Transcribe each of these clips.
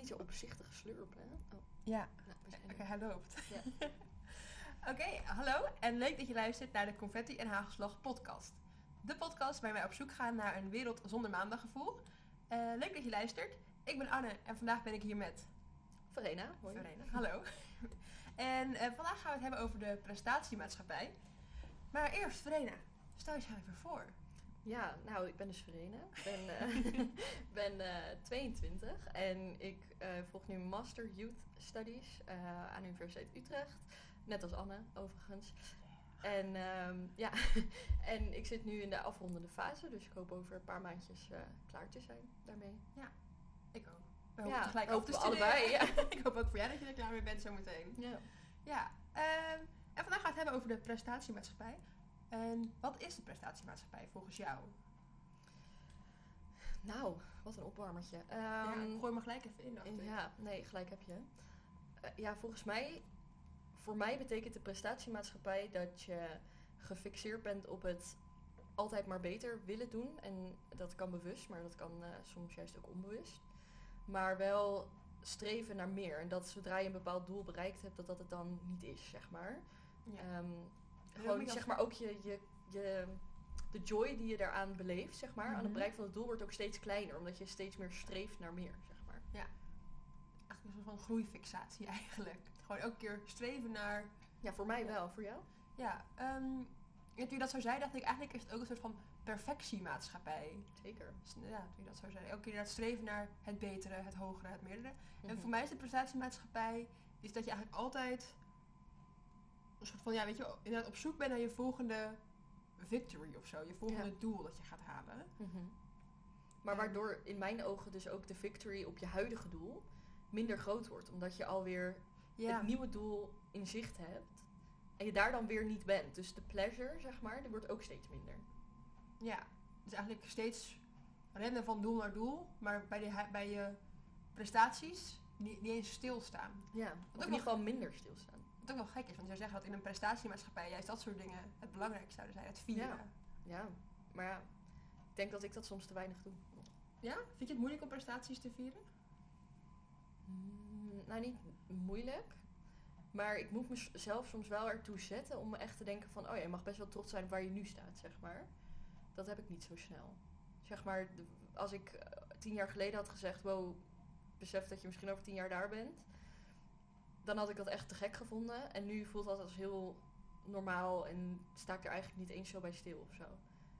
niet zo opzichtig slurpen, hè? Oh, Ja, nou, oké, hij loopt. Ja. Oké, hallo en leuk dat je luistert naar de Confetti en Hagelslag podcast. De podcast waar wij op zoek gaan naar een wereld zonder maandaggevoel. Eh, leuk dat je luistert. Ik ben Anne en vandaag ben ik hier met Verena, hoi. Verena. Hallo. En eh, vandaag gaan we het hebben over de prestatiemaatschappij. Maar eerst, Verena, stel je even voor. Ja, nou, ik ben dus Verena. Ik ben, eh, ben eh, 22 en ik eh, volg nu Master Youth Studies eh, aan de Universiteit Utrecht. Net als Anne, overigens. En ehm, ja, en ik zit nu in de afrondende fase, dus ik hoop over een paar maandjes eh, klaar te zijn daarmee. Ik ook. We Ja, hopen tegelijk we allebei, studeren. ik hoop ook voor jou dat je er klaar mee bent zometeen. Ja. Ja, ehm, en vandaag gaan we het hebben over de prestatiemaatschappij. En wat is de prestatiemaatschappij volgens jou? Nou, wat een opwarmertje. ja, Ehm, gooi maar gelijk even in. dacht ik. Ja, nee, gelijk heb je. Eh, ja, volgens mij, voor mij betekent de prestatiemaatschappij dat je gefixeerd bent op het altijd maar beter willen doen. En dat kan bewust, maar dat kan eh, soms juist ook onbewust. Maar wel streven naar meer. En dat zodra je een bepaald doel bereikt hebt, dat dat het dan niet is, zeg maar. Ja. Ehm, gewoon zeg maar ook je, je, je, de joy die je daaraan beleeft, zeg maar, aan Mhm. het bereiken van het doel wordt ook steeds kleiner, omdat je steeds meer streeft naar meer, zeg maar. Eigenlijk een soort van groeifixatie eigenlijk. Gewoon elke keer streven naar... Ja, voor mij Ja. wel, voor jou? Ja, en toen je dat zo zei, dacht ik eigenlijk is het ook een soort van perfectiemaatschappij. Zeker. Dus, Ja, toen je dat zo zei. Elke keer dat streven naar het betere, het hogere, het meerdere. En Mhm. voor mij is de prestatiemaatschappij is dat je eigenlijk altijd een soort van, ja, weet je, inderdaad op zoek bent naar je volgende victory of zo. Je volgende Ja. doel dat je gaat halen. Mhm. Maar Ja. waardoor in mijn ogen dus ook de victory op je huidige doel minder groot wordt. Omdat je alweer Ja, het nieuwe doel in zicht hebt. En je daar dan weer niet bent. Dus de pleasure, zeg maar, die wordt ook steeds minder. ja. Dus eigenlijk steeds rennen van doel naar doel, maar bij, de, bij je prestaties niet, niet eens stilstaan. Ja, of ook in ieder geval minder stilstaan. Wat ook wel gek is, want je zou zeggen dat in een prestatiemaatschappij juist dat soort dingen het belangrijkste zouden zijn. Het vieren. Ja. Ja, maar ja, ik denk dat ik dat soms te weinig doe. Ja? Vind je het moeilijk om prestaties te vieren? Mm, nou, niet moeilijk. Maar ik moet mezelf soms wel ertoe zetten om me echt te denken van... oh ja, je mag best wel trots zijn op waar je nu staat, zeg maar. Dat heb ik niet zo snel. Zeg maar, als ik eh, tien jaar geleden had gezegd... wow, besef dat je misschien over tien jaar daar bent... dan had ik dat echt te gek gevonden. En nu voelt dat als heel normaal en sta ik er eigenlijk niet eens zo bij stil of zo.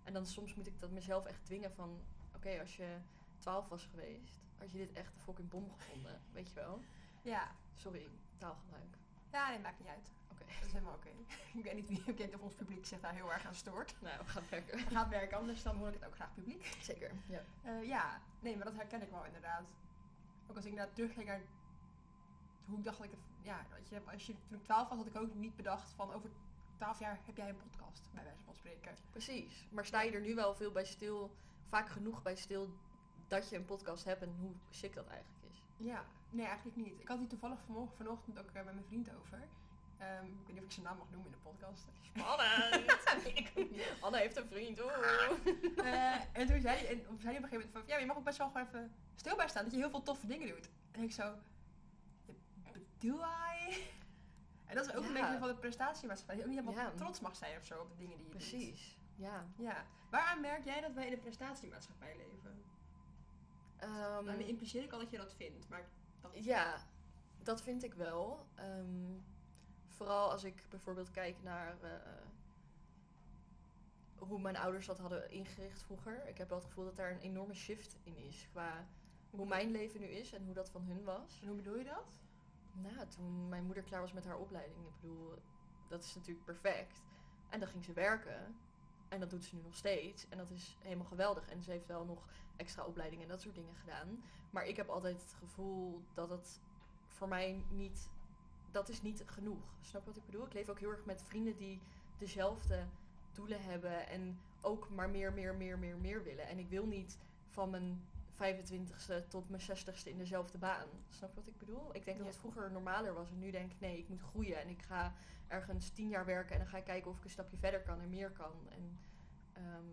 En dan soms moet ik dat mezelf echt dwingen van... oké, als je 12 was geweest, had je dit echt een fucking bom gevonden, weet je wel? Ja. Sorry, taalgebruik. Ja, nee, maakt niet uit. Oké. Dat is helemaal oké. ik weet niet wie ik weet of ons publiek zich daar heel erg aan stoort. Nou, we gaan verder. Het gaat werken, anders dan hoor ik het ook graag publiek. Zeker, ja. Eh, ja, nee, maar dat herken ik wel inderdaad. Ook als ik inderdaad terugkijk naar hoe ik dacht dat ik het... Ja, weet je, als je, toen ik 12 was, had ik ook niet bedacht van over 12 jaar heb jij een podcast, bij wijze van spreken. Precies. Maar sta je er nu wel veel bij stil, vaak genoeg bij stil, dat je een podcast hebt en hoe sick dat eigenlijk is? Ja, nee, eigenlijk niet. Ik had hier toevallig vanmorgen, vanochtend ook eh, met mijn vriend over. Ehm, ik weet niet of ik zijn naam mag noemen in de podcast. Spannend! nee. Anne heeft een vriend. Eh, en toen zei hij, en, zei hij op een gegeven moment van, ja, je mag ook best wel gewoon even stil bij staan, dat je heel veel toffe dingen doet. En ik zo, bedoel hij? En dat is ook een beetje van de prestatiemaatschappij. Dat je ook niet helemaal Ja. trots mag zijn of zo op de dingen die je doet. Precies, ja. Ja. Waaraan merk jij dat wij in een prestatiemaatschappij leven? Ehm, Nou, impliceer ik al dat je dat vindt, maar dat... Ja, dat vind ik wel. Ehm, vooral als ik bijvoorbeeld kijk naar eh, hoe mijn ouders dat hadden ingericht vroeger. Ik heb wel het gevoel dat daar een enorme shift in is qua hoe mijn leven nu is en hoe dat van hun was. En hoe bedoel je dat? Nou, toen mijn moeder klaar was met haar opleiding, ik bedoel, dat is natuurlijk perfect. En dan ging ze werken. En dat doet ze nu nog steeds. En dat is helemaal geweldig. En ze heeft wel nog extra opleidingen en dat soort dingen gedaan. Maar ik heb altijd het gevoel dat het voor mij niet... Dat is niet genoeg. Snap wat ik bedoel? Ik leef ook heel erg met vrienden die dezelfde doelen hebben. En ook maar meer, meer, meer, meer, meer willen. En ik wil niet van mijn 25ste tot mijn 60ste in dezelfde baan. Snap je wat ik bedoel? Ik denk dat het vroeger normaler was. En nu denk ik, nee, ik moet groeien. En ik ga ergens tien jaar werken. En dan ga ik kijken of ik een stapje verder kan en meer kan. En, ehm,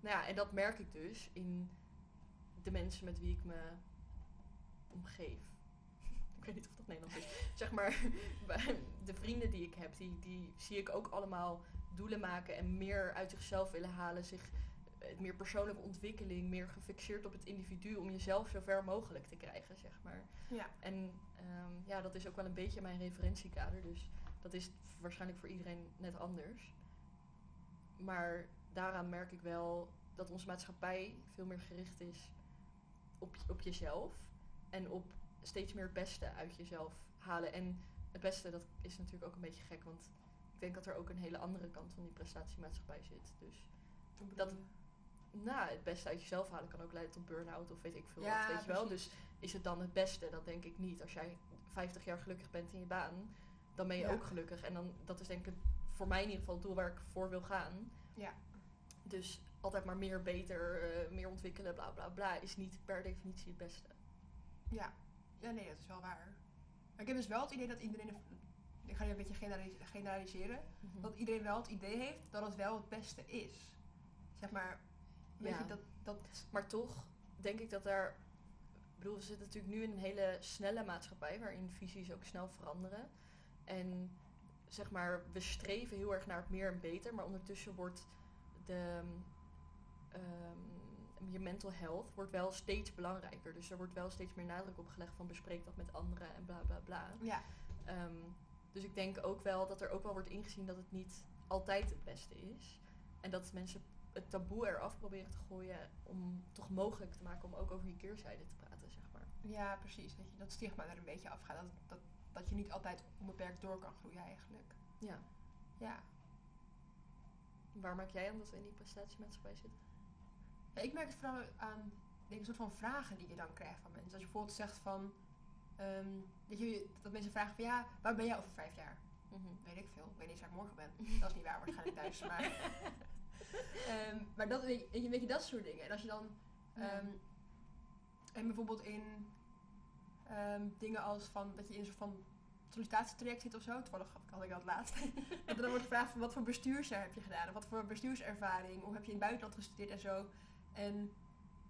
nou ja, en dat merk ik dus in de mensen met wie ik me omgeef. ik weet niet of dat Nederlands is. zeg maar, de vrienden die ik heb, die, die zie ik ook allemaal doelen maken en meer uit zichzelf willen halen. Zich, meer persoonlijke ontwikkeling, meer gefixeerd op het individu om jezelf zo ver mogelijk te krijgen, zeg maar. Ja. En ehm, ja, dat is ook wel een beetje mijn referentiekader. Dus dat is waarschijnlijk voor iedereen net anders. Maar daaraan merk ik wel dat onze maatschappij veel meer gericht is op, op jezelf. En op steeds meer het beste uit jezelf halen. En het beste, dat is natuurlijk ook een beetje gek. Want ik denk dat er ook een hele andere kant van die prestatiemaatschappij zit. Dus dat, nou, het beste uit jezelf halen kan ook leiden tot burn-out of weet ik veel Ja, wat, weet je wel. Dus is het dan het beste? Dat denk ik niet. Als jij 50 jaar gelukkig bent in je baan, dan ben je Ja. ook gelukkig. En dan, dat is denk ik voor mij in ieder geval het doel waar ik voor wil gaan. Ja. Dus altijd maar meer, beter, eh, meer ontwikkelen, bla bla bla, is niet per definitie het beste. Ja. ja, nee, dat is wel waar. Maar ik heb dus wel het idee dat iedereen... Ik ga je een beetje generalis- generaliseren. Mhm. Dat iedereen wel het idee heeft dat het wel het beste is. Zeg maar, weet Ja. je, dat... dat Maar toch denk ik dat daar. Ik bedoel, we zitten natuurlijk nu in een hele snelle maatschappij waarin visies ook snel veranderen. En zeg maar, we streven heel erg naar het meer en beter, maar ondertussen wordt de. ehm, je mental health wordt wel steeds belangrijker. Dus er wordt wel steeds meer nadruk op gelegd van bespreek dat met anderen en bla bla bla. ja, Ehm, dus ik denk ook wel dat er ook wel wordt ingezien dat het niet altijd het beste is. En dat mensen het taboe eraf proberen te gooien om toch mogelijk te maken om ook over die keerzijde te praten, zeg maar. ja, precies. Dat je dat stigma er een beetje afgaat. Dat, dat, dat je niet altijd onbeperkt door kan groeien eigenlijk. Ja. Ja. Waar maak jij aan dat we in die prestatiemaatschappij zitten? Ja, ik merk het vooral aan denk, ik, een soort van vragen die je dan krijgt van mensen. Als je bijvoorbeeld zegt van... ehm, dat, je, dat mensen vragen van ja, waar ben jij over vijf jaar? Weet ik veel. Ik weet niet eens waar ik morgen ben. Dat is niet waar, waarschijnlijk thuis. Maar, Ehm, maar dat, weet je, weet je, dat soort dingen. En als je dan... Ja. ehm, en bijvoorbeeld in ehm, dingen als van dat je in een soort van sollicitatietraject zit of zo. Toevallig had ik dat laatst. dat er dan wordt gevraagd van wat voor bestuursjaar heb je gedaan? Of wat voor bestuurservaring? Of heb je in het buitenland gestudeerd en zo? En,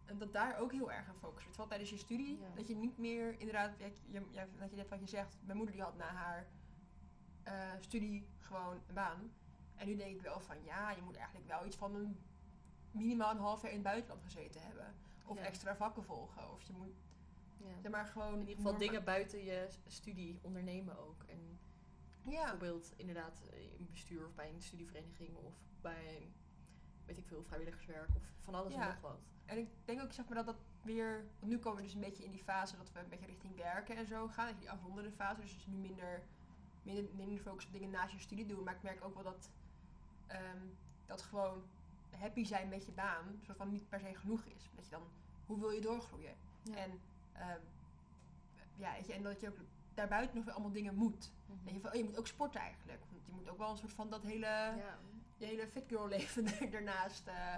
en dat daar ook heel erg aan focus wordt. Terwijl tijdens je studie, Ja. dat je niet meer inderdaad, ja, je, ja, dat je net wat je zegt, mijn moeder die had na haar eh, studie gewoon een baan. En nu denk ik wel van ja, je moet eigenlijk wel iets van een minimaal een half jaar in het buitenland gezeten hebben. Of Ja. extra vakken volgen. Of je moet Ja. zeg maar gewoon In ieder geval dingen buiten je studie ondernemen ook. En Ja, bijvoorbeeld inderdaad eh, in bestuur of bij een studievereniging of bij, weet ik veel, vrijwilligerswerk of van alles Ja. en nog wat. en ik denk ook zeg maar dat dat weer. Want nu komen we dus een beetje in die fase dat we een beetje richting werken en zo gaan. Dat je die afrondende fase. Dus, dus nu minder, minder, minder focus op dingen naast je studie doen. Maar ik merk ook wel dat ehm, dat gewoon happy zijn met je baan. soort van niet per se genoeg is. Dat je dan, hoe wil je doorgroeien? Ja. En ehm, ja, weet je, en dat je ook daarbuiten nog weer allemaal dingen moet. En je, van, oh, je moet ook sporten eigenlijk. Want je moet ook wel een soort van dat hele, Ja, je hele fit girl leven ernaast eh,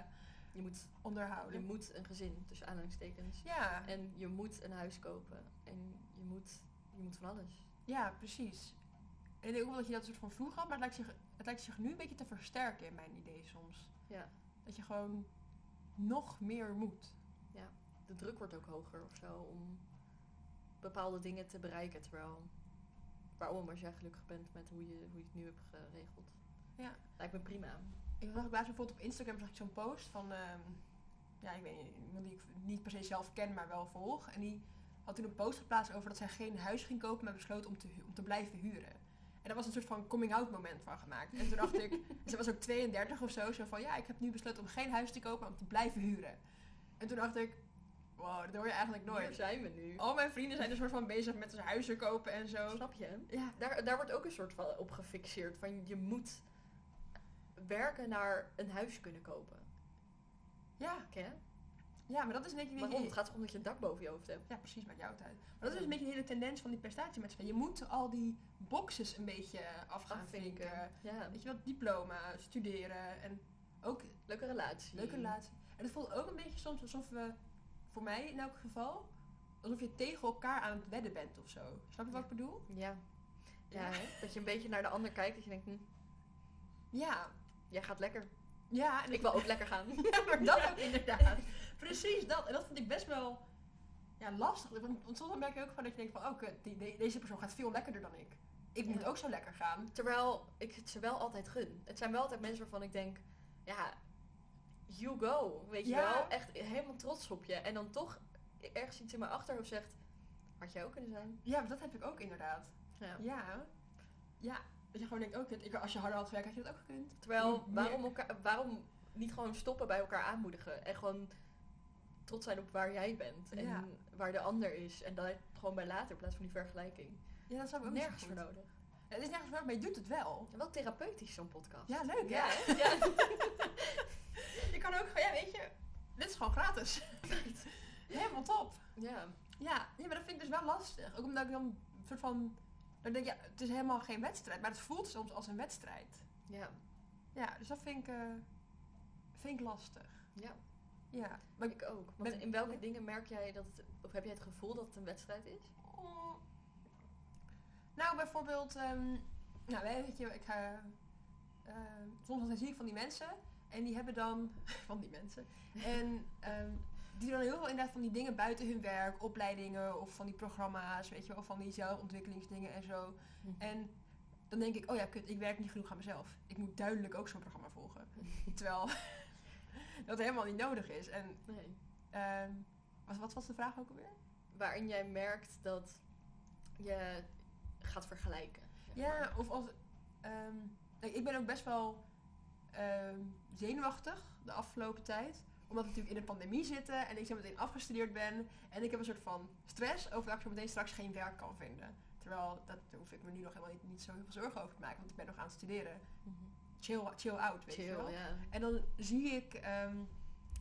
je moet, je onderhouden. moet een gezin, tussen aanhalingstekens. Ja, En je moet een huis kopen. En je moet, je moet van alles. ja, precies. En ik denk ook wel dat je dat soort van vroeger had, maar het lijkt, zich, het lijkt zich nu een beetje te versterken in mijn idee soms. Ja, Dat je gewoon nog meer moet. de druk wordt ook hoger of zo om bepaalde dingen te bereiken. Terwijl, waarom als jij gelukkig bent met hoe je, hoe je het nu hebt geregeld. Ja. Lijkt me prima. Ik zag laatst bijvoorbeeld op Instagram zag ik zo'n post van, ehm, ja, ik weet niet, iemand die ik niet per se zelf ken, maar wel volg. En die had toen een post geplaatst over dat zij geen huis ging kopen, maar besloot om te, om te blijven huren. En daar was een soort van coming-out moment van gemaakt. En toen dacht ik, ze was ook 32 of zo, zo van, ja, ik heb nu besloten om geen huis te kopen, maar om te blijven huren. En toen dacht ik, wow, dat hoor je eigenlijk nooit. zijn we nu. Al mijn vrienden zijn er soort van bezig met huizen kopen en zo. Snap je? Ja, Daar, daar wordt ook een soort van op gefixeerd. Van je moet werken naar een huis kunnen kopen. ja, Ken? Ja, maar dat is een beetje... Waarom? Het gaat erom dat je een dak boven je hoofd hebt. Ja, precies, met jouw tijd. Maar dat is een beetje de hele tendens van die prestatiemaatschappij. Je moet al die boxes een beetje af gaan vinken. Ja, Weet je wat, diploma, studeren en ook leuke relatie. leuke relatie. En het voelt ook een beetje soms alsof we, voor mij in elk geval, alsof je tegen elkaar aan het wedden bent of zo. Snap je wat ik bedoel? Ja. Ja, dat je een beetje naar de ander kijkt. Dat je denkt, hm, Ja. jij gaat lekker. Ja, en Ik wil ook lekker gaan. Ja, maar dat ook inderdaad. Precies dat. En dat vind ik best wel ja, lastig. Want, want soms merk je ook gewoon dat je denkt van, oh kut, die, de- deze persoon gaat veel lekkerder dan ik. Ik moet ook zo lekker gaan. Terwijl ik het ze wel altijd gun. Het zijn wel altijd mensen waarvan ik denk, ja, you go. Weet je wel? Echt helemaal trots op je. En dan toch ergens iets in mijn achterhoofd zegt, had jij ook kunnen zijn. Ja, dat heb ik ook inderdaad. Ja. Ja. Ja. Dat je gewoon denkt, oh kut, ik, als je harder had gewerkt, had je dat ook gekund. Terwijl, waarom, elkaar, waarom niet gewoon stoppen bij elkaar aanmoedigen? En gewoon trots zijn op waar jij bent. En Ja. waar de ander is. En dat gewoon bij later, in plaats van die vergelijking. Ja, dat zou ik ook Nergens voor nodig. Het is nergens voor, maar je doet het wel. En wel therapeutisch, zo'n podcast. Ja, leuk Ja, hè? ja. Je kan ook gewoon, ja weet je, dit is gewoon gratis. Helemaal top. ja. Ja, ja, maar dat vind ik dus wel lastig. Ook omdat ik dan een soort van, dan denk ja, het is helemaal geen wedstrijd, maar het voelt soms als een wedstrijd. Ja. Ja, dus dat vind ik, eh, vind ik lastig. Ja. Ja, maar Ik ook. Want Ben- in welke dingen merk jij dat het, of heb jij het gevoel dat het een wedstrijd is? Oh. Nou, bijvoorbeeld, ehm, nou, weet je, ik ga, eh, soms dan zie ik van die mensen en die hebben dan, van die mensen, en ehm, die doen dan heel veel inderdaad van die dingen buiten hun werk, opleidingen of van die programma's, weet je wel, van die zelfontwikkelingsdingen en zo. En dan denk ik, oh ja, kut, ik werk niet genoeg aan mezelf. Ik moet duidelijk ook zo'n programma volgen. Terwijl dat helemaal niet nodig is. En Nee. ehm, wat, wat was de vraag ook alweer? Waarin jij merkt dat je gaat vergelijken. zeg Ja, of als. ehm, ik ben ook best wel ehm, zenuwachtig de afgelopen tijd. Omdat we natuurlijk in een pandemie zitten en ik zo meteen afgestudeerd ben. En ik heb een soort van stress over dat ik zo meteen straks geen werk kan vinden. Terwijl dat daar hoef ik me nu nog helemaal niet, niet zo heel veel zorgen over te maken, want ik ben nog aan het studeren. Mhm. Chill, chill out, weet je wel. ja. En dan zie ik ehm,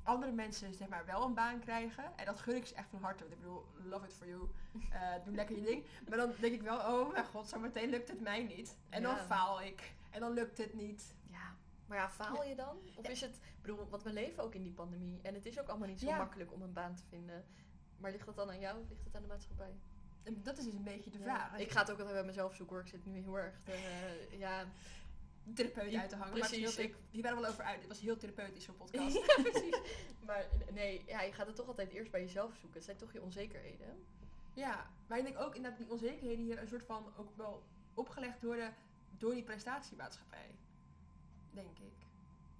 andere mensen zeg maar wel een baan krijgen. En dat gun ik ze echt van harte. Want ik bedoel, love it for you. Eh, doe lekker je ding. Maar dan denk ik wel, oh mijn god, zo meteen lukt het mij niet. En dan faal ik. En dan lukt het niet. Ja, maar ja, faal je dan? Of is het, bedoel, want we leven ook in die pandemie en het is ook allemaal niet zo makkelijk om een baan te vinden. Maar ligt dat dan aan jou of ligt het aan de maatschappij? En dat is dus een beetje de Ja. vraag. Ik ga het ook altijd bij mezelf zoeken hoor. Ik zit nu heel erg te, eh, ja, therapeut Die- uit te hangen. maar het precies, heel ik- die waren wel over uit. Dit was heel therapeutisch, zo'n podcast. ja, precies. Maar nee, ja, je gaat het toch altijd eerst bij jezelf zoeken. Het zijn toch je onzekerheden. ja, maar ik denk ook inderdaad die onzekerheden hier een soort van ook wel opgelegd worden door die prestatiemaatschappij. Denk ik.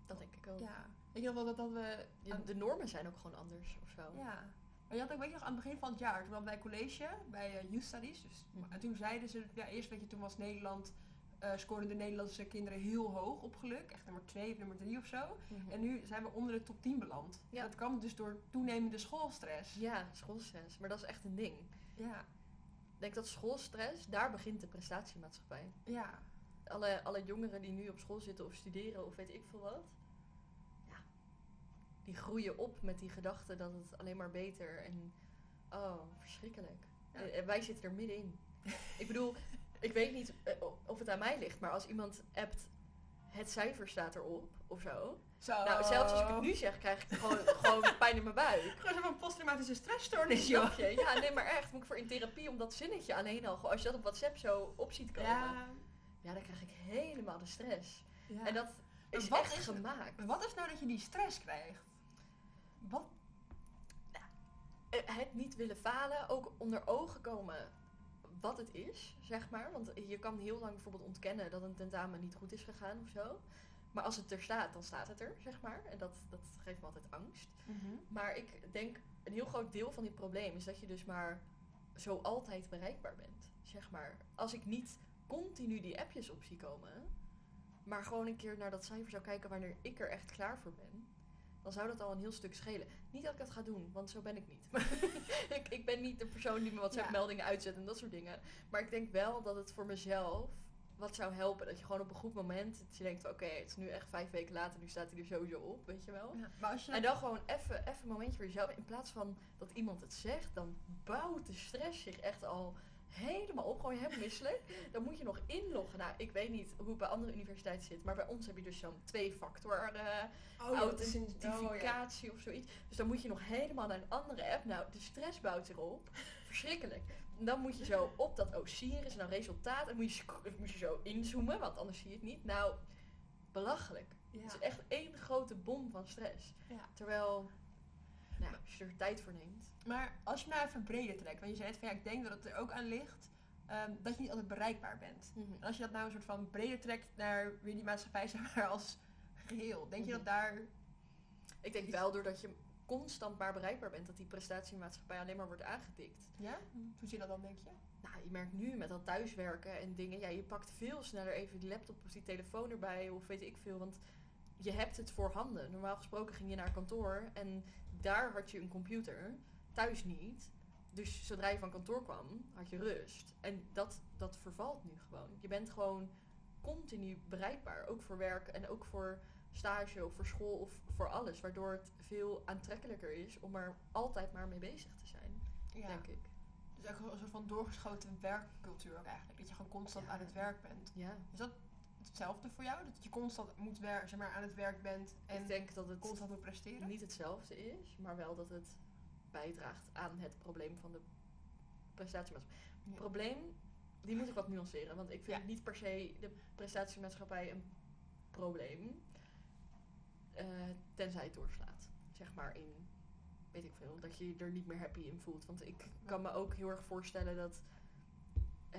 Dat denk ik ook. Ja. Je nog wel dat, dat we... De normen zijn ook gewoon anders of zo. Ja. Maar je had ook, weet je nog, aan het begin van het jaar, toen hadden wij college bij eh, Youth Studies. Dus, Mhm. En toen zeiden ze, ja, eerst weet je, toen was Nederland, eh scoorden de Nederlandse kinderen heel hoog op geluk. Echt nummer 2 of nummer 3 of zo. Mhm. En nu zijn we onder de top 10 beland. Ja. Dat kwam dus door toenemende schoolstress. Ja, schoolstress. Maar dat is echt een ding. Ja. Ik denk dat schoolstress, daar begint de prestatiemaatschappij. Ja. Alle, alle jongeren die nu op school zitten of studeren of weet ik veel wat. Ja, die groeien op met die gedachte dat het alleen maar beter en... Oh, verschrikkelijk. Ja. En- En wij zitten er middenin. ik bedoel, ik weet niet eh, of het aan mij ligt, maar als iemand appt... Het cijfer staat erop, of zo. Zo. Nou, zelfs als ik het nu zeg, krijg ik gewoon, gewoon pijn in mijn buik. Gewoon zo'n posttraumatische stressstoornis, joh. Ja, nee, maar echt. Moet ik voor in therapie om dat zinnetje alleen al... Als je dat op WhatsApp zo op ziet komen... Ja, Ja. dan krijg ik helemaal de stress. ja. En dat is wat echt is gemaakt. Maar wat is nou dat je die stress krijgt? Wat? Eh, Het niet willen falen, ook onder ogen komen wat het is, zeg maar. Want je kan heel lang bijvoorbeeld ontkennen dat een tentamen niet goed is gegaan of zo. Maar als het er staat, dan staat het er, zeg maar. En dat, dat geeft me altijd angst. Maar ik denk, een heel groot deel van dit probleem is dat je dus maar zo altijd bereikbaar bent. Zeg maar, als ik niet continu die appjes op zie komen, maar gewoon een keer naar dat cijfer zou kijken wanneer ik er echt klaar voor ben, dan zou dat al een heel stuk schelen. Niet dat ik dat ga doen, want zo ben ik niet. ik, ik ben niet de persoon die me WhatsApp-meldingen uitzet en dat soort dingen. Maar ik denk wel dat het voor mezelf wat zou helpen. Dat je gewoon op een goed moment, dat je denkt, oké, het is nu echt vijf weken later, nu staat hij er sowieso op, weet je wel. Ja, maar als je En dan gewoon even even een momentje voor jezelf. In plaats van dat iemand het zegt, dan bouwt de stress zich echt al helemaal op. Gewoon helemaal misselijk. Dan moet je nog inloggen. Nou, ik weet niet hoe het bij andere universiteiten zit. Maar bij ons heb je dus zo'n twee-factor eh, oh, ja, oh, ja. of zoiets. Dus dan moet je nog helemaal naar een andere app. Nou, de stress bouwt zich op. Verschrikkelijk. En dan moet je zo op dat Osiris en dan resultaat. En moet je, moet je zo inzoomen, want anders zie je het niet. Nou, belachelijk. Ja. Het is echt één grote bom van stress. Terwijl, Nou, ja, als je er tijd voor neemt. Maar als je nou even breder trekt, want je zei net van ja, ik denk dat het er ook aan ligt ehm, dat je niet altijd bereikbaar bent. En als je dat nou een soort van breder trekt naar weer die maatschappij zeg maar als geheel, denk je Mhm. dat daar... Ik denk wel doordat je constant maar bereikbaar bent, dat die prestatiemaatschappij alleen maar wordt aangetikt. Ja? Hoe zie je dat dan, denk je? Nou, je merkt nu met dat thuiswerken en dingen, ja, je pakt veel sneller even die laptop of die telefoon erbij of weet ik veel, want je hebt het voorhanden. Normaal gesproken ging je naar kantoor en daar had je een computer, thuis niet. Dus zodra je van kantoor kwam, had je rust. En dat, dat vervalt nu gewoon. Je bent gewoon continu bereikbaar, ook voor werk en ook voor stage of voor school of voor alles, waardoor het veel aantrekkelijker is om er altijd maar mee bezig te zijn, Ja. denk ik. Dus ook een soort van doorgeschoten werkcultuur eigenlijk. Dat je gewoon constant Ja. aan het werk bent. Ja. Dat hetzelfde voor jou? Dat je constant moet wer zeg maar, aan het werk bent en ik denk dat het constant moet presteren? niet hetzelfde is, maar wel dat het bijdraagt aan het probleem van de prestatiemaatschappij. Ja. Probleem, die moet ik wat nuanceren, want ik vind Ja. niet per se de prestatiemaatschappij een probleem, eh, tenzij het doorslaat. Zeg maar in, weet ik veel, dat je je er niet meer happy in voelt. Want ik kan me ook heel erg voorstellen dat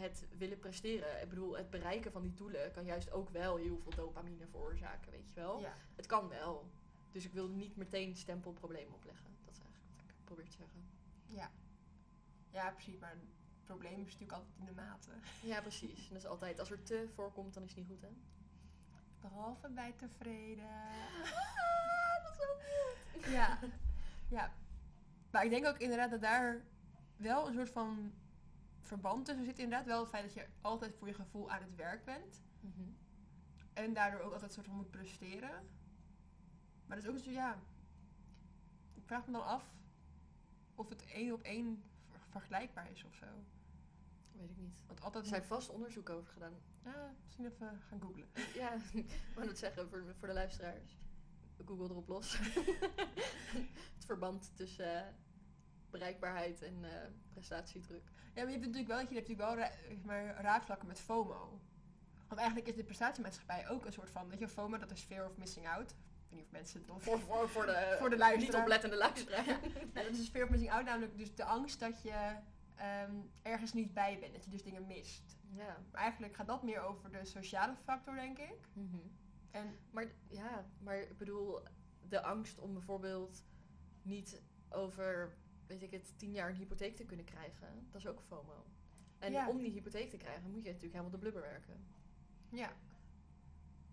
het willen presteren, ik bedoel, het bereiken van die doelen kan juist ook wel heel veel dopamine veroorzaken, weet je wel. Ja. Het kan wel. Dus ik wil niet meteen stempelprobleem opleggen. Dat is eigenlijk wat ik probeer te zeggen. Ja. ja, precies. Maar het probleem is natuurlijk altijd in de mate. Ja, precies. En dat is altijd, als er te voorkomt, dan is het niet goed, hè? Behalve bij tevreden. Ah, dat is ook goed. Ja. ja. Maar ik denk ook inderdaad dat daar wel een soort van verband tussen zit. Inderdaad wel het feit dat je altijd voor je gevoel aan het werk bent. Mhm. En daardoor ook altijd soort van moet presteren. Maar dat is ook zo, ja. Ik vraag me dan af of het één op één ver- vergelijkbaar is of zo. Weet ik niet. Want altijd Er zijn vast onderzoeken over gedaan. Ja, misschien even gaan googlen. Ja, ik wou het zeggen voor, voor de luisteraars. Google erop los. het verband tussen eh, bereikbaarheid en eh, prestatiedruk. Ja, maar je hebt natuurlijk wel dat je hebt natuurlijk wel ra- maar, raakvlakken met FOMO. Want eigenlijk is de prestatiemaatschappij ook een soort van, weet je, FOMO dat is fear of missing out. Ik weet niet of mensen het nog Voor, voor, voor de, Voor de niet luisteraar. oplettende luisteraar. Ja, dat is fear of missing out, namelijk dus de angst dat je ehm, ergens niet bij bent, dat je dus dingen mist. ja. Maar eigenlijk gaat dat meer over de sociale factor, denk ik. Mhm. En Maar ja, maar ik bedoel, de angst om bijvoorbeeld niet over, weet ik het, tien jaar een hypotheek te kunnen krijgen, dat is ook FOMO. En Ja. om die hypotheek te krijgen moet je natuurlijk helemaal de blubber werken. ja,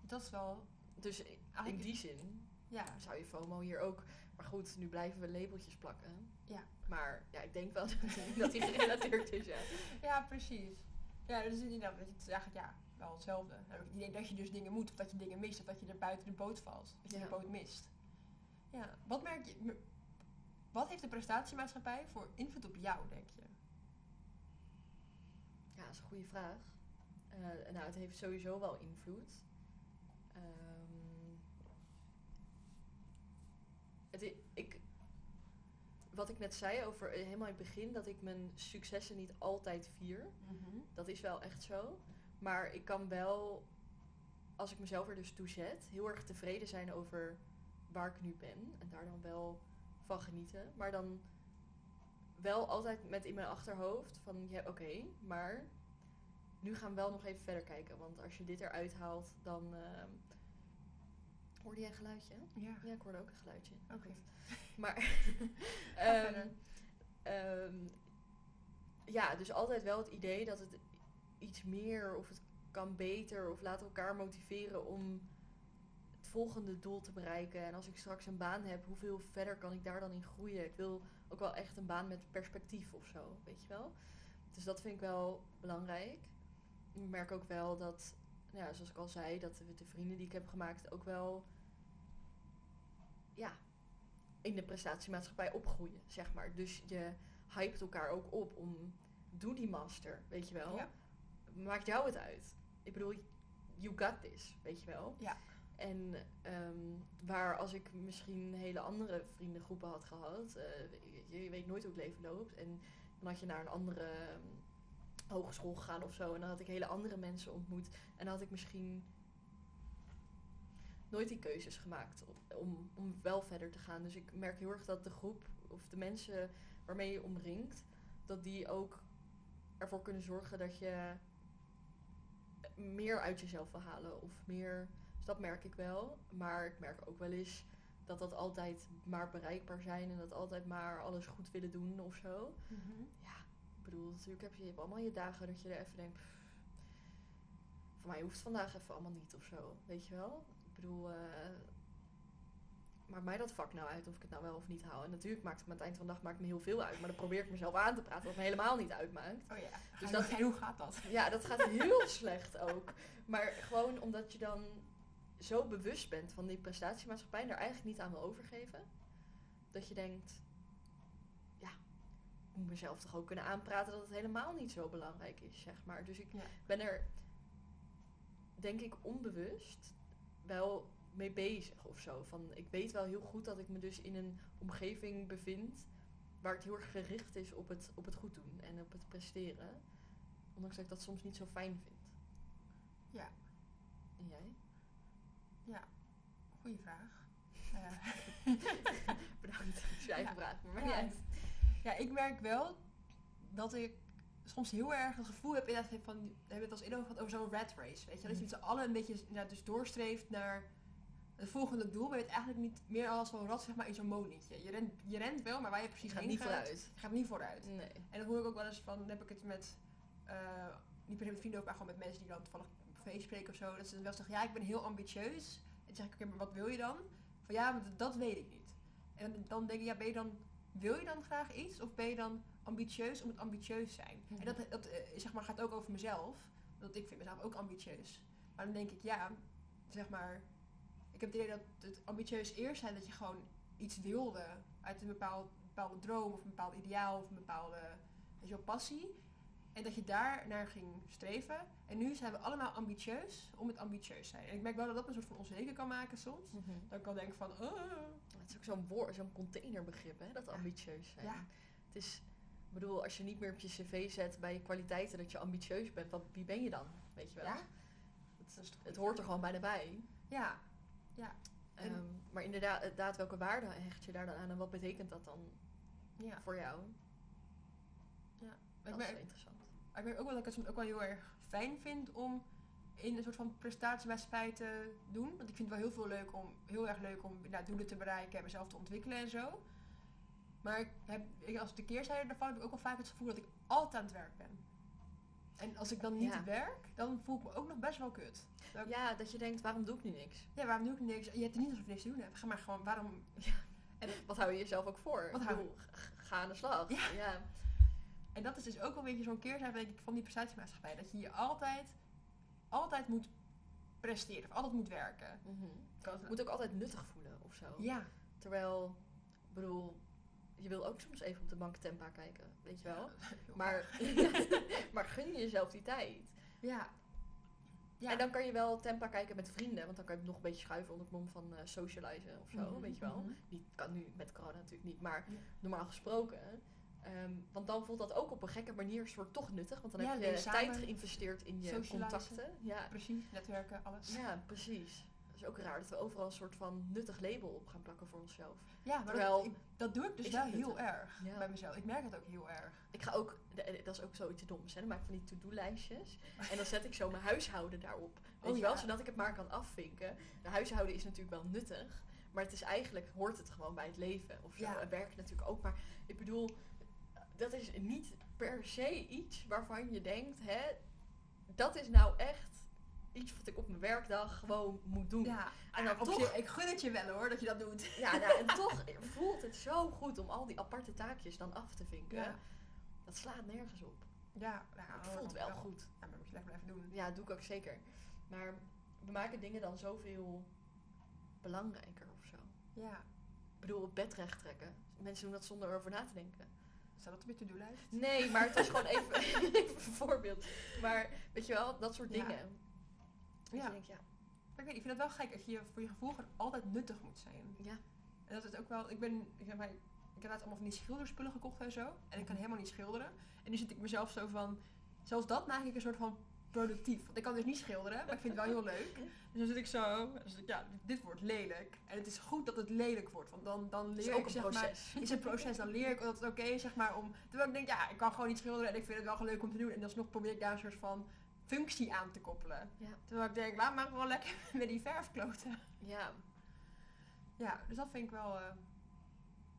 dat is wel, Dus in Eigenlijk die zin ja, zou je FOMO hier ook. Maar goed, nu blijven we labeltjes plakken. Ja. Maar ja, ik denk wel dat die gerelateerd is, ja. ja, precies. Ja, dus inderdaad, het is eigenlijk ja, wel hetzelfde. Het idee dat je dus dingen moet, of dat je dingen mist, of dat je er buiten de boot valt. Dat je Ja. de boot mist. Ja, wat merk je, wat heeft de prestatiemaatschappij voor invloed op jou, denk je? Ja, dat is een goede vraag. Eh, nou, het heeft sowieso wel invloed. Ehm, het, ik, wat ik net zei over eh, helemaal in het begin, dat ik mijn successen niet altijd vier. Dat is wel echt zo. Maar ik kan wel, als ik mezelf er dus toe zet, heel erg tevreden zijn over waar ik nu ben. En daar dan wel van genieten. Maar dan wel altijd met in mijn achterhoofd van, ja oké, maar nu gaan we wel nog even verder kijken. Want als je dit eruit haalt, dan... ehm hoorde jij een geluidje? Ja. Ja, ik hoorde ook een geluidje. Oké. Maar... Ehm, ehm, ja, dus altijd wel het idee dat het iets meer of het kan beter of laten elkaar motiveren om volgende doel te bereiken. En als ik straks een baan heb, hoeveel verder kan ik daar dan in groeien? Ik wil ook wel echt een baan met perspectief of zo, weet je wel? Dus dat vind ik wel belangrijk. Ik merk ook wel dat, nou ja, zoals ik al zei, dat de, de vrienden die ik heb gemaakt ook wel, ja, in de prestatiemaatschappij opgroeien, zeg maar. Dus je hypt elkaar ook op om, doe die master, weet je wel. Ja. Maakt jou het uit. Ik bedoel, you got this, weet je wel. Ja. En ehm, waar als ik misschien hele andere vriendengroepen had gehad, eh, je, weet nooit hoe het leven loopt. En dan had je naar een andere ehm, hogeschool gegaan of zo. En dan had ik hele andere mensen ontmoet. En dan had ik misschien nooit die keuzes gemaakt om, om wel verder te gaan. Dus ik merk heel erg dat de groep of de mensen waarmee je omringt, dat die ook ervoor kunnen zorgen dat je meer uit jezelf wil halen. Of meer, dus dat merk ik wel. Maar ik merk ook wel eens dat dat altijd maar bereikbaar zijn en dat altijd maar alles goed willen doen of zo. Ja, ik bedoel, natuurlijk heb je, je hebt allemaal je dagen dat je er even denkt, "Pff, voor mij hoeft het vandaag even allemaal niet of zo, weet je wel? Ik bedoel, eh maakt mij dat vak nou uit of ik het nou wel of niet haal? En natuurlijk maakt het me aan het eind van de dag maakt me heel veel uit, maar dan probeer ik mezelf aan te praten wat me helemaal niet uitmaakt. Oh ja. Dus dat, hoe gaat dat? Ja, dat gaat heel slecht ook. Maar gewoon omdat je dan zo bewust bent van die prestatiemaatschappij en er eigenlijk niet aan wil overgeven. Dat je denkt, ja, ik moet mezelf toch ook kunnen aanpraten dat het helemaal niet zo belangrijk is, zeg maar. Dus ik Ja. ben er, denk ik, onbewust wel mee bezig of zo. Van, ik weet wel heel goed dat ik me dus in een omgeving bevind waar het heel erg gericht is op het, op het goed doen en op het presteren. Ondanks dat ik dat soms niet zo fijn vind. Ja. En jij? Goeie vraag. Eh, Bedankt. Dat is je eigen Ja. vraag, maar Ja. niet. Ja, ik merk wel dat ik soms heel erg het gevoel heb inderdaad van, we hebben het als eerder over gehad over zo'n rat race, weet je, dat je Mhm. met z'n allen een beetje inderdaad dus doorstreeft naar het volgende doel, maar je bent eigenlijk niet meer als zo'n rat zeg maar in zo'n molentje. Je rent, je rent wel, maar waar je Je precies gaat heen niet gaat, vooruit. je gaat niet vooruit. Nee. En dan hoor ik ook wel eens van, dan heb ik het met, eh, niet per se met vrienden over, maar gewoon met mensen die dan toevallig feest spreken of zo, dat ze dan wel zeggen, ja, ik ben heel ambitieus. En dan zeg ik, oké, maar wat wil je dan? Van ja, dat- weet ik niet. En dan denk ik, ja, ben je dan, wil je dan graag iets? Of ben je dan ambitieus om het ambitieus zijn? En dat, dat eh, zeg maar, gaat ook over mezelf. Want ik vind mezelf ook ambitieus. Maar dan denk ik, ja, zeg maar, ik heb het idee dat het ambitieus eerst zijn dat je gewoon iets wilde uit een bepaald, bepaalde droom of een bepaald ideaal of een bepaalde weet passie. En dat je daar naar ging streven. En nu zijn we allemaal ambitieus om het ambitieus zijn. En ik merk wel dat dat een soort van onzeker kan maken soms. Dat ik kan denken van, oh, Het is ook zo'n woord, zo'n containerbegrip, hè, dat Ja. ambitieus zijn. Ja. Het is, ik bedoel, als je niet meer op je cv zet bij je kwaliteiten dat je ambitieus bent, wat, wie ben je dan? Weet je wel? Ja. Het, het hoort er gewoon bijna bij. ja, En- Ehm, maar inderdaad, welke waarde hecht je daar dan aan en wat betekent dat dan ja. voor jou? Ik Dat is interessant. Maar ik merk ook wel dat ik het soms ook wel heel erg fijn vind om in een soort van prestatiemaatschappij te doen. Want ik vind het wel heel veel leuk om, heel erg leuk om nou, doelen te bereiken en mezelf te ontwikkelen en zo. Maar ik heb, ik, als de keerzijde daarvan heb ik ook wel vaak het gevoel dat ik altijd aan het werk ben. En als ik dan niet Ja. werk, dan voel ik me ook nog best wel kut. Dat Ja, dat je denkt, waarom doe ik nu niks? ja, waarom doe ik niks? Je hebt er niet alsof je niks te doen hebt. Ga maar gewoon, waarom... Wat hou je jezelf ook voor? Wat hou bedoel, ga aan de slag. Ja. ja. En dat is dus ook wel een beetje zo'n keerzijde denk ik, van die prestatiemaatschappij. Dat je je altijd, altijd moet presteren. Of altijd moet werken. Mhm. Kan Je moet ook altijd nuttig voelen of zo. Ja. Terwijl, ik bedoel, je wil ook soms even op de bank Tempa kijken, weet je wel. Maar, maar gun je jezelf die tijd. Ja. ja. En dan kan je wel Tempa kijken met vrienden, want dan kan je nog een beetje schuiven onder het mom van eh, socializen of zo, Mhm, weet je wel. mhm. Die kan nu met corona natuurlijk niet, maar Ja. normaal gesproken. Ehm, want dan voelt dat ook op een gekke manier soort toch nuttig, want dan Ja, heb je samen tijd geïnvesteerd in je contacten. Ja. Precies, netwerken, alles. ja, precies. Het is ook raar dat we overal een soort van nuttig label op gaan plakken voor onszelf. Ja, maar Terwijl- dat, ik- dat doe ik dus wel het heel erg Ja. bij mezelf. Ik merk het ook heel erg. Ik ga ook, dat is ook zoiets doms, hè. Dan maak ik van die to-do-lijstjes. En dan zet ik zo mijn huishouden daarop. Weet Oh je wel, ja. zodat ik het maar kan afvinken. De huishouden is natuurlijk wel nuttig. Maar het is eigenlijk, hoort het gewoon bij het leven of zo. Ja. Werken natuurlijk ook. Maar ik bedoel, dat is niet per se iets waarvan je denkt, hè, dat is nou echt iets wat ik op mijn werkdag gewoon moet doen. Ja, En dan toch- zich, ik gun het je wel hoor, dat je dat doet. Ja, nou, en toch voelt het zo goed om al die aparte taakjes dan af te vinken. Ja, Dat slaat nergens op. ja nou, Het voelt wel goed. Ja, maar moet je lekker blijven doen. Ja, dat doe ik ook zeker. Maar we maken dingen dan zoveel belangrijker of zo. Ja. Ik bedoel, op bed recht trekken. Mensen doen dat zonder erover na te denken. Staat dat op je to-do-lijst? Nee, maar het was gewoon even, even een voorbeeld. Maar weet je wel, dat soort Ja. dingen. Dat Ja. je denkt, ja, ik, weet, ik vind het wel gek dat je voor je gevoel gewoon altijd nuttig moet zijn. ja. En dat is ook wel, ik ben, ik heb, ik heb laatst allemaal van die schilderspullen gekocht en zo. En ik kan helemaal niet schilderen. En nu zit ik mezelf zo van, zelfs dat maak ik een soort van productief. Want ik kan dus niet schilderen, maar ik vind het wel heel leuk. Dus dan zit ik zo, dan zit ik, ja, dit wordt lelijk. En het is goed dat het lelijk wordt, want dan, dan Het leer is ook ik een zeg maar proces. is een proces, dan leer ik dat het oké is, zeg maar, om... Terwijl ik denk, ja, ik kan gewoon niet schilderen en ik vind het wel leuk om te doen. En alsnog probeer ik daar een soort van functie aan te koppelen. Ja. Terwijl ik denk, laat maar gewoon lekker met die verfkloten. Ja, Ja, dus dat vind ik wel... eh,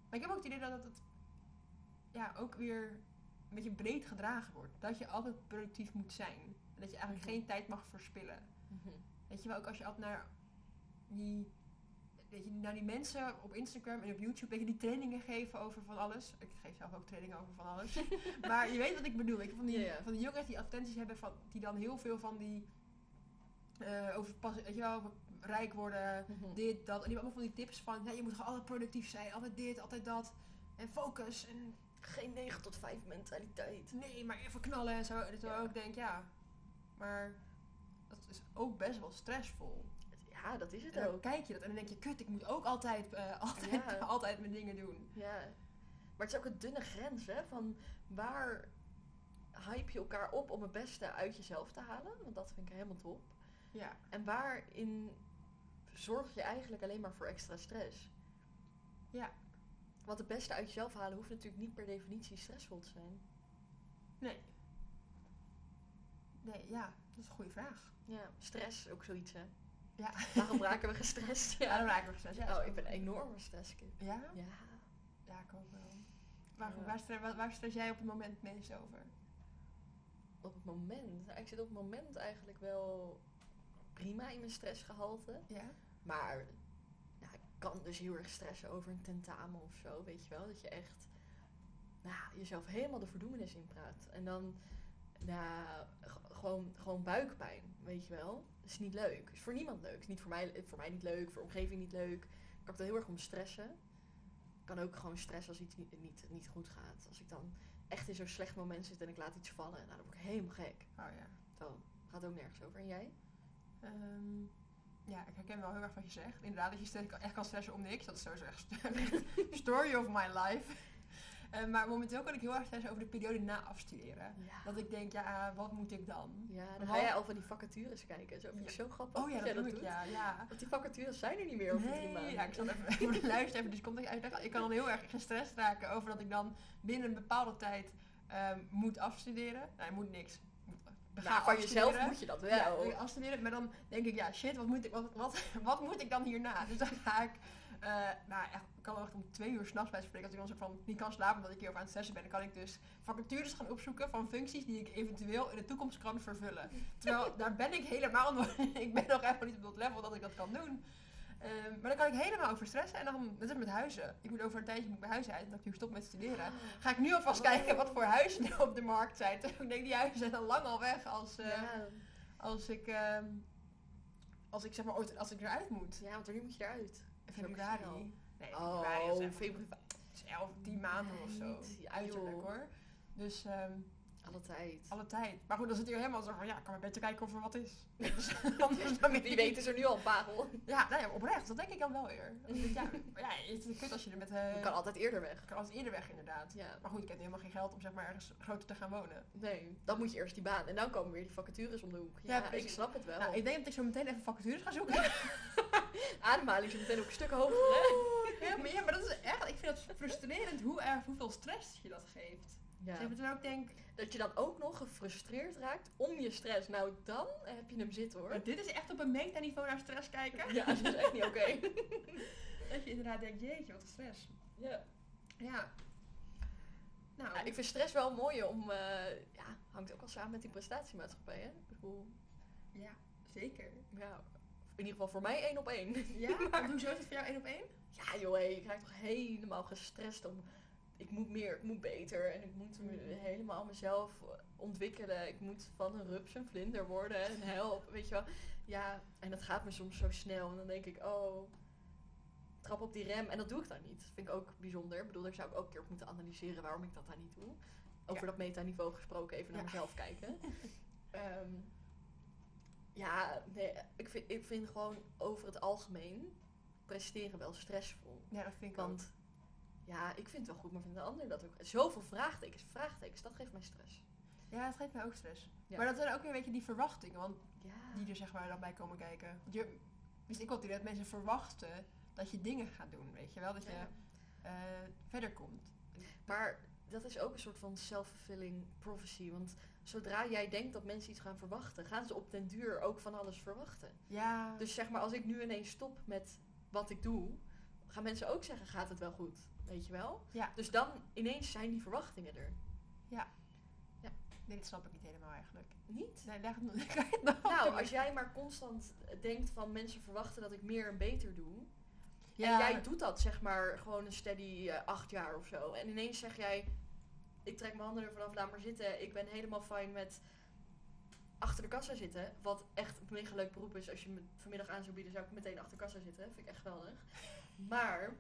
Maar ik heb ook het idee dat het ja, ook weer een beetje breed gedragen wordt. Dat je altijd productief moet zijn. En dat je eigenlijk Mhm. geen tijd mag verspillen. Mhm. Weet je wel, ook als je altijd naar die, weet je, naar die mensen op Instagram en op YouTube, weet je, die trainingen geven over van alles. Ik geef zelf ook trainingen over van alles. maar je weet wat ik bedoel. Weet je, van, die, van die jongens die advertenties hebben, van, die dan heel veel van die, eh, over pas, weet je wel, over rijk worden, Mhm. dit, dat. En die hebben allemaal van die tips van, ja, je moet gewoon altijd productief zijn, altijd dit, altijd dat. En focus en Geen 9 tot 5 mentaliteit. nee, maar even knallen en zo. Terwijl Ja. ik denk, ja, maar dat is ook best wel stressvol. Ja, dat is het dan ook. kijk je dat en dan denk je, kut, ik moet ook altijd, eh, altijd, Ja. altijd mijn dingen doen. Ja. Maar het is ook een dunne grens, hè? Van waar hype je elkaar op om het beste uit jezelf te halen? Want dat vind ik helemaal top. Ja, En waarin zorg je eigenlijk alleen maar voor extra stress? Ja. Want het beste uit jezelf halen hoeft natuurlijk niet per definitie stressvol te zijn. nee. Nee, ja, dat is een goede vraag. Ja, stress ook zoiets, hè? Ja, Waarom raken we gestrest? ja dan ik nog steeds. Ja, Oh, ik ben een enorme. Ja? Ja. Ja, ik ook wel. Waar, Ja. waar, waar, waar stress jij op het moment het meest over? Op het moment. Nou, ik zit op het moment eigenlijk wel prima in mijn stressgehalte. Ja? Maar kan dus heel erg stressen over een tentamen of zo, weet je wel. Dat je echt nou, jezelf helemaal de verdoemenis inpraat. En dan nou, gewoon, gewoon buikpijn, weet je wel. Dat is niet leuk. is voor niemand leuk. is niet voor mij, voor mij niet leuk, voor de omgeving niet leuk. Ik kan er heel erg om stressen. Ik kan ook gewoon stressen als iets niet, niet, niet goed gaat. Als ik dan echt in zo'n slecht moment zit en ik laat iets vallen, nou, dan word ik helemaal gek. Oh ja. Zo, gaat ook nergens over. En jij? Ehm, ja, ik herken wel heel erg wat je zegt. Inderdaad, dat je steeds echt kan stressen om niks. Dat is sowieso echt story of my life. Eh, maar momenteel kan ik heel erg stressen over de periode na afstuderen. Ja. Dat ik denk, ja, wat moet ik dan? Ja, dan ga jij al van die vacatures kijken. Zo vind ik Ja. zo grappig. Oh ja, dat jij doe ik, doet. ja. ja. Want die vacatures zijn er niet meer over drie Nee, maanden. ja, ik zal even even, dus komt dat uitleggen. Ik kan dan heel erg gestrest raken over dat ik dan binnen een bepaalde tijd ehm, moet afstuderen. Nou, je moet niks. Nou, van jezelf moet je dat Ja, wel. ik afstuderen, maar dan denk ik, ja shit, wat moet ik, wat, wat, wat moet ik dan hierna? Dus dan ga ik, eh, nou echt, ik kan echt om twee uur s'nachts bij spreken. Als ik dan soort van niet kan slapen omdat ik hier over aan het stressen ben, dan kan ik dus vacatures gaan opzoeken van functies die ik eventueel in de toekomst kan vervullen. Terwijl, daar ben ik helemaal nog, ik ben nog even niet op dat level dat ik dat kan doen. Ehm, maar dan kan ik helemaal over stressen en dan, net als met huizen. Ik moet over een tijdje moet mijn huis uit, dat ik nu stop met studeren. Ga ik nu alvast Oh. kijken wat voor huizen er op de markt zijn. Terwijl ik denk, die huizen zijn al lang al weg als... eh, ja. als ik, ehm, als ik zeg maar ooit, als ik eruit moet. ja, want wanneer moet je eruit? Februari. Nee, Oh, februari is echt februari. het is 11, 10 maanden of zo. Uiterlijk hoor. Dus ehm, Alle tijd. alle tijd. Maar goed, dan zit hij helemaal zo van, ja, ik kan maar beter kijken of er wat is. Dus, anders dan Wie weet is er nu al een parel. Ja, ja, oprecht. Dat denk ik dan wel weer. Ja, ja, het is kut als je er met... eh Je kan altijd eerder weg. je kan altijd eerder weg inderdaad. Ja. Maar goed, ik heb helemaal geen geld om zeg maar ergens groter te gaan wonen. Nee, dan moet je eerst die baan. En dan komen weer die vacatures om de hoek. Ja, Ja, ik snap het wel. Nou, ik denk dat ik zo meteen even vacatures ga zoeken. Ademhaling is meteen ook een stuk hoger, ja, maar, ja, maar dat is echt, ik vind het frustrerend hoe erg, hoeveel stress je dat geeft. Ja. Dus ook denk, Dat je dan ook nog gefrustreerd raakt om je stress. Nou, dan heb je hem zitten hoor. maar dit is echt op een metaniveau naar stress kijken. Ja, dat is echt niet oké. Dat je inderdaad denkt, jeetje, wat een stress. Ja. Ja. Nou, Ja, ik vind stress wel mooi om, eh, ja, hangt ook wel samen met die prestatiemaatschappij, hè? Ik bedoel, ja, zeker. ja, in ieder geval voor mij één op één. Ja, maar hoezo is het voor jou één op één? Ja joh, hé, ik raak toch helemaal gestrest om, ik moet meer, ik moet beter en ik moet me helemaal mezelf ontwikkelen. Ik moet van een rups een vlinder worden en help, weet je wel. Ja, en dat gaat me soms zo snel en dan denk ik, oh, trap op die rem en dat doe ik dan niet. Dat vind ik ook bijzonder. Ik bedoel, daar zou ik ook een keer op moeten analyseren waarom ik dat dan niet doe. Over Ja. dat metaniveau gesproken, even naar Ja. mezelf kijken. Ehm, ja, nee, ik vind, ik vind gewoon over het algemeen presteren wel stressvol. Ja, dat vind ik. Want ja, ik vind het wel goed, maar vindt de ander dat ook? Zoveel vraagtekens, vraagtekens, dat geeft mij stress. Ja, het geeft mij ook stress. Ja. Maar dat zijn ook weer een beetje die verwachtingen, want Ja. die er zeg maar dan bij komen kijken. Want je, dus ik idee dat mensen verwachten dat je dingen gaat doen, weet je wel? Dat je Ja. eh, verder komt. Maar dat is ook een soort van self-fulfilling prophecy. Want zodra jij denkt dat mensen iets gaan verwachten, gaan ze op den duur ook van alles verwachten. Ja, Dus zeg maar, als ik nu ineens stop met wat ik doe, gaan mensen ook zeggen, gaat het wel goed? Weet je wel? Ja. Dus dan ineens zijn die verwachtingen er. nee, dit snap ik niet helemaal eigenlijk. Niet? Nee, leg het leg Nou, als jij maar constant denkt van mensen verwachten dat ik meer en beter doe. ja, En jij doet dat zeg maar gewoon een steady eh, acht jaar of zo. En ineens zeg jij, ik trek mijn handen er vanaf, laat maar zitten. Ik ben helemaal fijn met achter de kassa zitten. Wat echt een mega leuk beroep is. Als je me vanmiddag aan zou bieden, zou ik meteen achter de kassa zitten. Vind ik echt geweldig. Maar,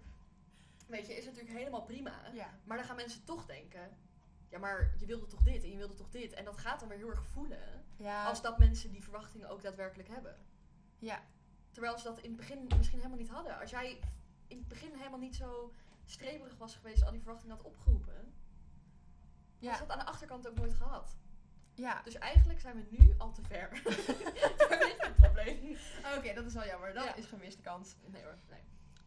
weet je, is natuurlijk helemaal prima. ja. Maar dan gaan mensen toch denken, ja maar je wilde toch dit en je wilde toch dit. En dat gaat dan weer heel erg voelen. Ja, Als dat mensen die verwachtingen ook daadwerkelijk hebben. ja, Terwijl ze dat in het begin misschien helemaal niet hadden. Als jij in het begin helemaal niet zo streberig was geweest, al die verwachtingen had opgeroepen, had je ja, dat aan de achterkant ook nooit gehad. ja. Dus eigenlijk zijn we nu al te ver. Daar ligt het probleem. Oké, dat is wel jammer. Dat Ja. is gemiste kans. Nee hoor, nee.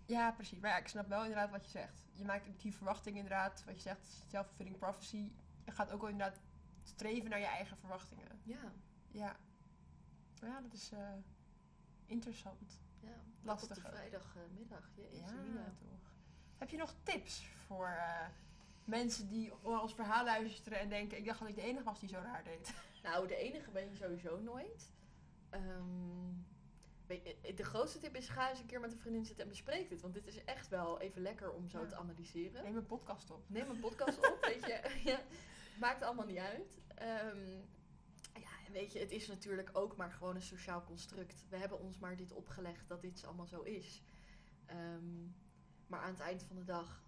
Ja, precies. Maar ja, ik snap wel inderdaad wat je zegt. Je maakt die verwachting inderdaad, wat je zegt, self-fulfilling prophecy. Je gaat ook wel inderdaad streven naar je eigen verwachtingen. Ja, Ja. Ja, dat is eh, interessant. ja. Lastig op de vrijdagmiddag. Jeetje, Ja, toch. Heb je nog tips voor eh, mensen die ons verhaal luisteren en denken, ik dacht dat ik de enige was die zo raar deed? Nou, de enige ben je sowieso nooit. De grootste tip is ga eens een keer met een vriendin zitten en bespreek dit. Want dit is echt wel even lekker om zo Ja. te analyseren. Neem een podcast op. Neem een podcast op, weet je. ja, maakt allemaal niet uit. Ehm, ja, en weet je, het is natuurlijk ook maar gewoon een sociaal construct. We hebben ons maar dit opgelegd dat dit allemaal zo is. Ehm, maar aan het eind van de dag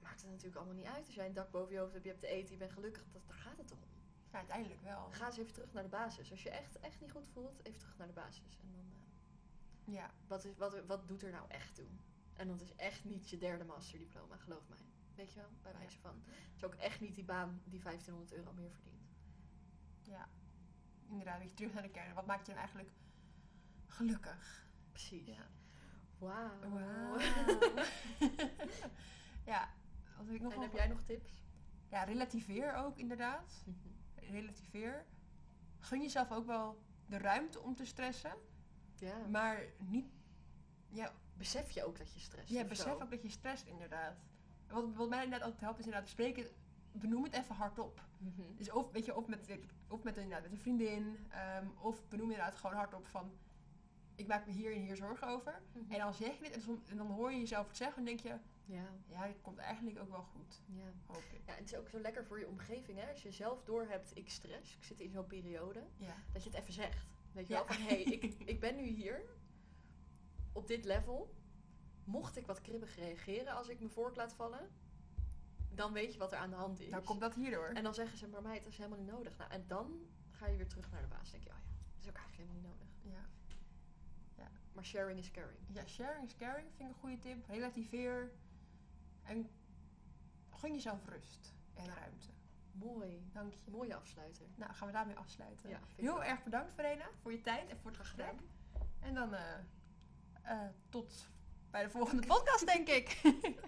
maakt het natuurlijk allemaal niet uit. Als jij een dak boven je hoofd hebt, je hebt te eten, je bent gelukkig, dat, daar gaat het toch om. Ja, uiteindelijk wel. Ga eens even terug naar de basis. Als je echt, echt niet goed voelt, even terug naar de basis. En dan, eh, Ja, wat, is, wat, wat doet er nou echt toe? En dat is echt niet je derde masterdiploma, geloof mij. Weet je wel, bij wijze van. Het is ook echt niet die baan die 1500 euro meer verdient. ja. Inderdaad, weet je, terug naar de kern. Wat maakt je nou eigenlijk gelukkig? Precies. Ja. Wauw. Wauw. ja, wat heb ik nog En heb jij nog tips? Ja, relativeer ook inderdaad. Relativeer. Gun jezelf ook wel de ruimte om te stressen, Ja. maar niet... Ja, Besef je ook dat je stress ja besef ook dat je stresst inderdaad. Wat, wat mij inderdaad altijd helpt is inderdaad bespreken, benoem het even hardop. Dus of, weet je, of met, of met, inderdaad, met een vriendin, ehm, of benoem inderdaad gewoon hardop van, ik maak me hier en hier zorgen over. En dan zeg je dit en, som- en dan hoor je jezelf het zeggen en denk je, Ja, ja, dit komt eigenlijk ook wel goed, ja. hoop ik. Ja, het is ook zo lekker voor je omgeving, hè? Als je zelf doorhebt, ik stress, ik zit in zo'n periode, Ja, dat je het even zegt. Weet je Ja. wel, van hé, hey, ik, ik ben nu hier, op dit level. Mocht ik wat kribbig reageren als ik me vork laat vallen, dan weet je wat er aan de hand is. nou komt dat hierdoor. En dan zeggen ze, maar mij, het is helemaal niet nodig. Nou, en dan ga je weer terug naar de baas. denk je, oh ja, dat is ook eigenlijk helemaal niet nodig. Ja. Maar sharing is caring. ja, sharing is caring vind ik een goede tip. Relativeer en gun jezelf rust en Ja. ruimte. Mooi. Dank je. Mooie afsluiter. Nou, gaan we daarmee afsluiten. Ja, Heel erg bedankt Verena voor je tijd en voor het gesprek. En dan eh, eh, tot bij de volgende podcast, denk ik.